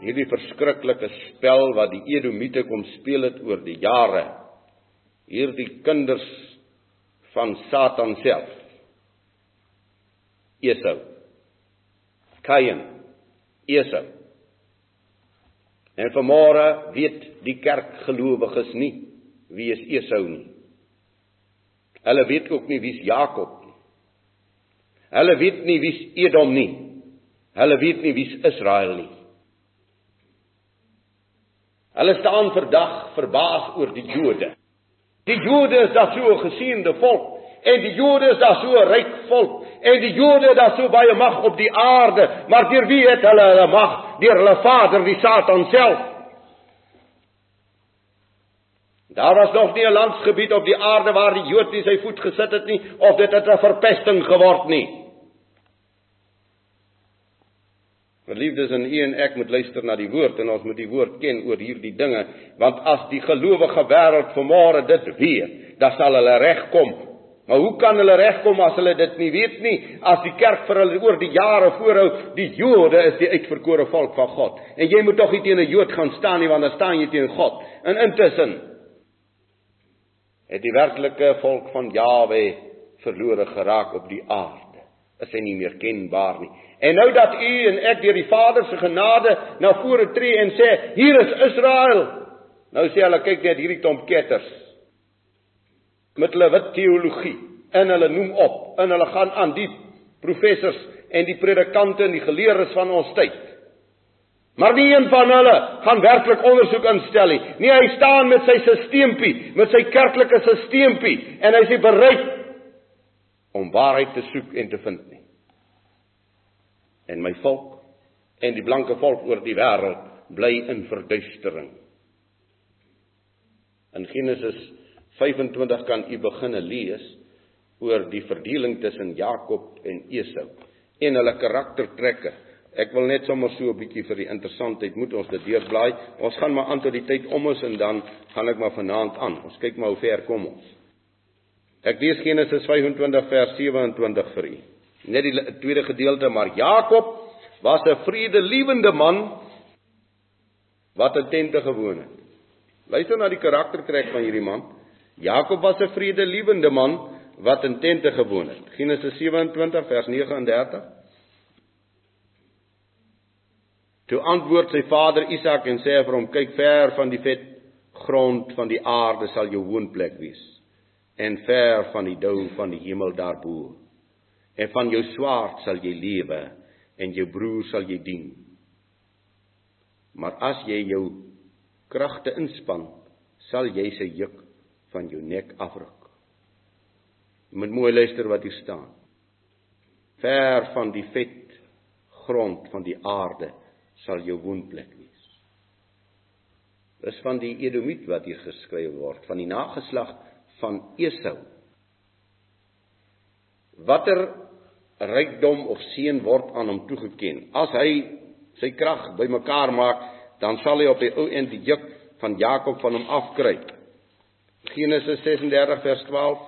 hierdie verskriklike spel wat die Edomite kom speel het oor die jare. Hierdie kinders van Satan self. Esau. Kain. Esau. En vanmôre weet die kerkgelowiges nie wie is Esau nie. Hulle weet ook nie wie's Jakob nie. Hulle weet nie wie's Edom nie. Hulle weet nie wie's Israel nie. Hulle staan verdag verbaas oor die Jode. Die Jode is daar so 'n gesiende volk en die Jode is daar so 'n ryk volk en die Jode daar so baie mag op die aarde, maar deur wie het hulle hulle mag? Deur hulle vader, die Satan self. Daar was nog nie 'n landsgebied op die aarde waar die Jood nie sy voet gesit het nie of dit het 'n verpesting geword nie. Geliefdes en u en ek moet luister na die woord en ons moet die woord ken oor hierdie dinge, want as die gelowige wêreld vanmôre dit weet, dan sal hulle regkom. Maar hoe kan hulle regkom as hulle dit nie weet nie? As die kerk vir hulle oor die jare voorhou, die Jode is die uitverkore volk van God. En jy moet tog nie teen 'n Jood gaan staan nie, want dan staan jy teen God. En intussen het die werklike volk van Jawe verlore geraak op die aarde. Is hy nie meer kenbaar nie. En nou dat u en ek deur die Vader se genade na vore tree en sê, hier is Israel. Nou sê hulle kyk net hierdie klomp ketters met hulle wit teologie en hulle noem op en hulle gaan aan die professors en die predikante en die geleerdes van ons tyd. Maar nie een van hulle gaan werklik ondersoek instel nie. Nee, hy staan met sy sisteempie, met sy kerklike sisteempie en hy is bereid om waarheid te soek en te vind nie en my volk en die blanke volk oor die wêreld bly in verduistering. In Genesis 25 kan u beginne lees oor die verdeling tussen Jakob en Esau en hulle karaktertrekke. Ek wil net sommer so 'n bietjie vir die interessantheid moet ons dit deurblaai. Ons gaan maar aan tot die tyd om is en dan gaan ek maar vanaand aan. Ons kyk maar hoe ver kom ons. Ek lees Genesis 25 vers 27 vir u net die tweede gedeelte maar Jakob was 'n vredelewende man wat in tente gewoon het. Luister na die karaktertrek van hierdie man. Jakob was 'n vredelewende man wat in tente gewoon het. Genesis 27 vers 39. Toe antwoord sy vader Isak en sê vir hom: "Kyk ver van die vet grond van die aarde sal jou woonplek wees en ver van die dou van die hemel daarbo." en van jou swaard sal jy lewe en jou broer sal jy dien. Maar as jy jou kragte inspann, sal jy sy juk van jou nek afruk. Jy moet mooi luister wat hier staan. Ver van die vet grond van die aarde sal jou woonplek wees. Dis van die Edomit wat hier geskryf word, van die nageslag van Esau. Watter rykdom of seën word aan hom toegeken. As hy sy krag bymekaar maak, dan sal hy op die ou end die juk van Jakob van hom afkry. Genesis 36 vers 12.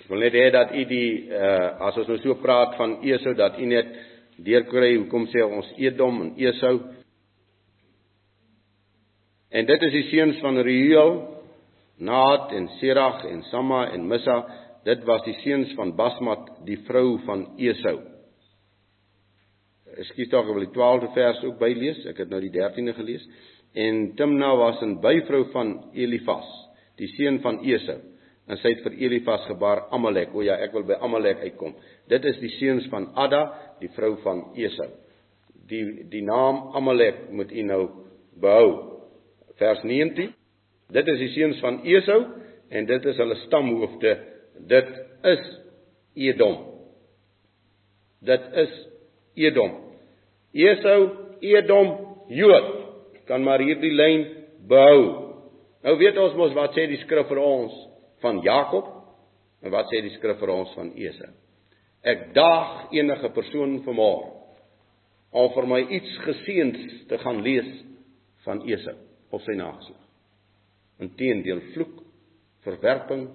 Ek wil net hê dat u die uh as ons nou so praat van Esau dat u net deurkry hoekom sê ons Edom en Esau. En dit is die seuns van Reuel, Naat en Serag en Samma en Missa dit was die seuns van Basmat, die vrou van Esau. Ekskuus tog, ek wil die 12de vers ook bylees. Ek het nou die 13de gelees. En Timna was 'n byvrou van Elifas, die seun van Esau. En sy het vir Elifas gebaar Amalek. O ja, ek wil by Amalek uitkom. Dit is die seuns van Ada, die vrou van Esau. Die die naam Amalek moet u nou behou. Vers 19. Dit is die seuns van Esau en dit is hulle stamhoofde dit is Edom. Dit is Edom. Esau, Edom, Jood. Kan maar hierdie lyn behou. Nou weet ons mos wat sê die skrif vir ons van Jakob en wat sê die skrif vir ons van Esau. Ek daag enige persoon vanmôre om vir my iets geseëns te gaan lees van Esau of sy nageslag. Inteendeel vloek, verwerping,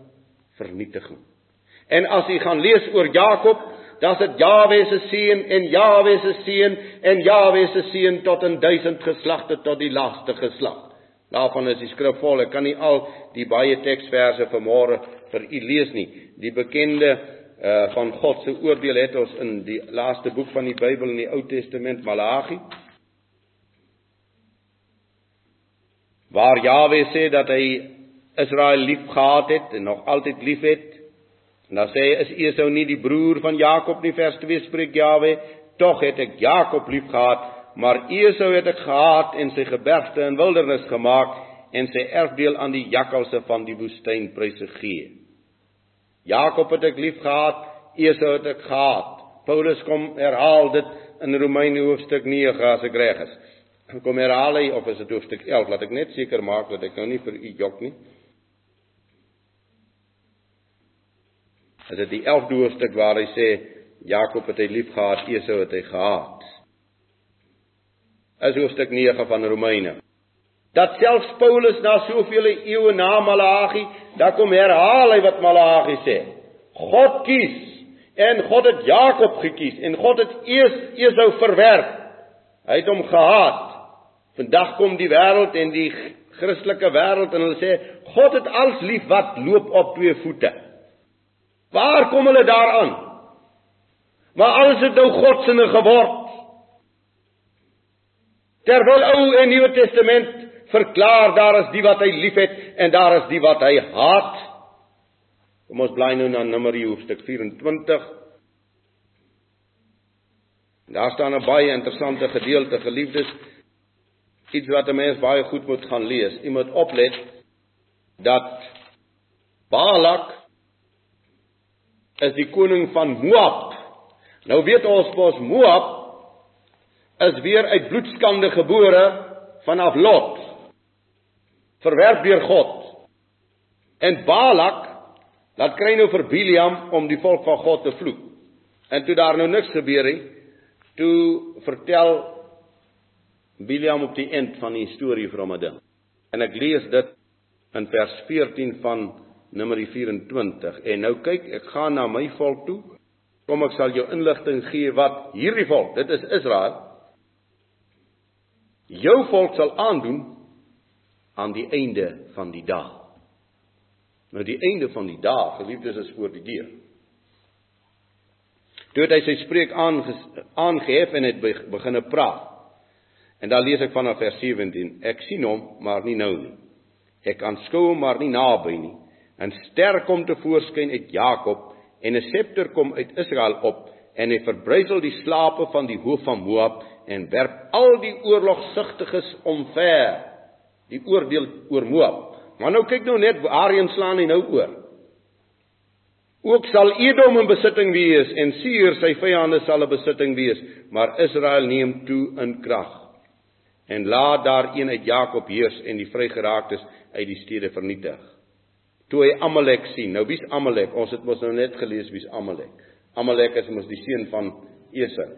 vernietiging. En as jy gaan lees oor Jakob, dan is dit Jawe se seën en Jawe se seën en Jawe se seën tot in duisend geslagte tot die laaste geslag. Daarvan is die skrif vol. Ek kan nie al die baie teksverse vanmôre vir u lees nie. Die bekende uh van God se oordeel het ons in die laaste boek van die Bybel in die Ou Testament Malagi. Waar Jawe sê dat hy Israel liefgehad het en nog altyd liefhet. En dan sê hy is Esau nie die broer van Jakob nie vers 2 spreek Jawe, tog het ek Jakob liefgehad, maar Esau het ek gehaat en sy gebergte in wildernis gemaak en sy erfdeel aan die jakkalse van die woestyn pryse gee. Jakob het ek liefgehad, Esau het ek gehaat. Paulus kom herhaal dit in Romeine hoofstuk 9 as ek reg is. Kom herhaal hy of is dit hoofstuk 11? Laat ek net seker maak dat ek nou nie vir u jok nie. Dit is die 11de hoofstuk waar hy sê Jakob het hy liefgehad, Esau het hy gehaat. As hoofstuk 9 van Romeine. Dat selfs Paulus na soveel eeue na Malagi, daar kom herhaal hy wat Malagi sê. God kies en God het Jakob gekies en God het Esau verwerp. Hy het hom gehaat. Vandag kom die wêreld en die Christelike wêreld en hulle sê God het alles lief wat loop op twee voete. Waar kom hulle daaraan? Maar alles het nou godsinne geword. Terwyl Ou en Nuwe Testament verklaar daar is die wat hy liefhet en daar is die wat hy haat. Kom ons bly nou na Numeri hoofstuk 24. Daar staan 'n baie interessante gedeelte geliefdes. Iets wat 'n mens baie goed moet gaan lees. Jy moet oplet dat Balak is die koning van Moab. Nou weet ons mos Moab is weer uit bloedskande gebore vanaf Lot. Verwerp deur God. En Balak laat kry nou vir Biliam om die volk van God te vloek. En toe daar nou niks gebeur het, toe vertel Biliam op die eind van die storie vir hom 'n ding. En ek lees dit in vers 14 van Numeri 24. En nou kyk, ek gaan na my volk toe. Kom ek sal jou inligting gee wat hierdie volk, dit is Israel, jou volk sal aandoen aan die einde van die dag. Nou die einde van die dag, geliefdes, is voor die deur. Toe het hy sy spreek aangehef en het begine praat. En dan lees ek vanaf vers 17. Ek sien hom, maar nie nou nie. Ek aanskou hom, maar nie naby nie. 'n ster kom te voorskyn uit Jakob en 'n scepter kom uit Israel op en hy verbrysel die slape van die hoof van Moab en werp al die oorlogsugtiges omver die oordeel oor Moab maar nou kyk nou net waarheen slaan hy nou oor ook sal Edom in besitting wees en Seir sy vyande sal 'n besitting wees maar Israel neem toe in krag en laat daar een uit Jakob heers en die vrygeraaktes uit die stede vernietig toe hy Amalek sien. Nou wie's Amalek? Ons het mos nou net gelees wie's Amalek. Amalek is mos die seun van Esau.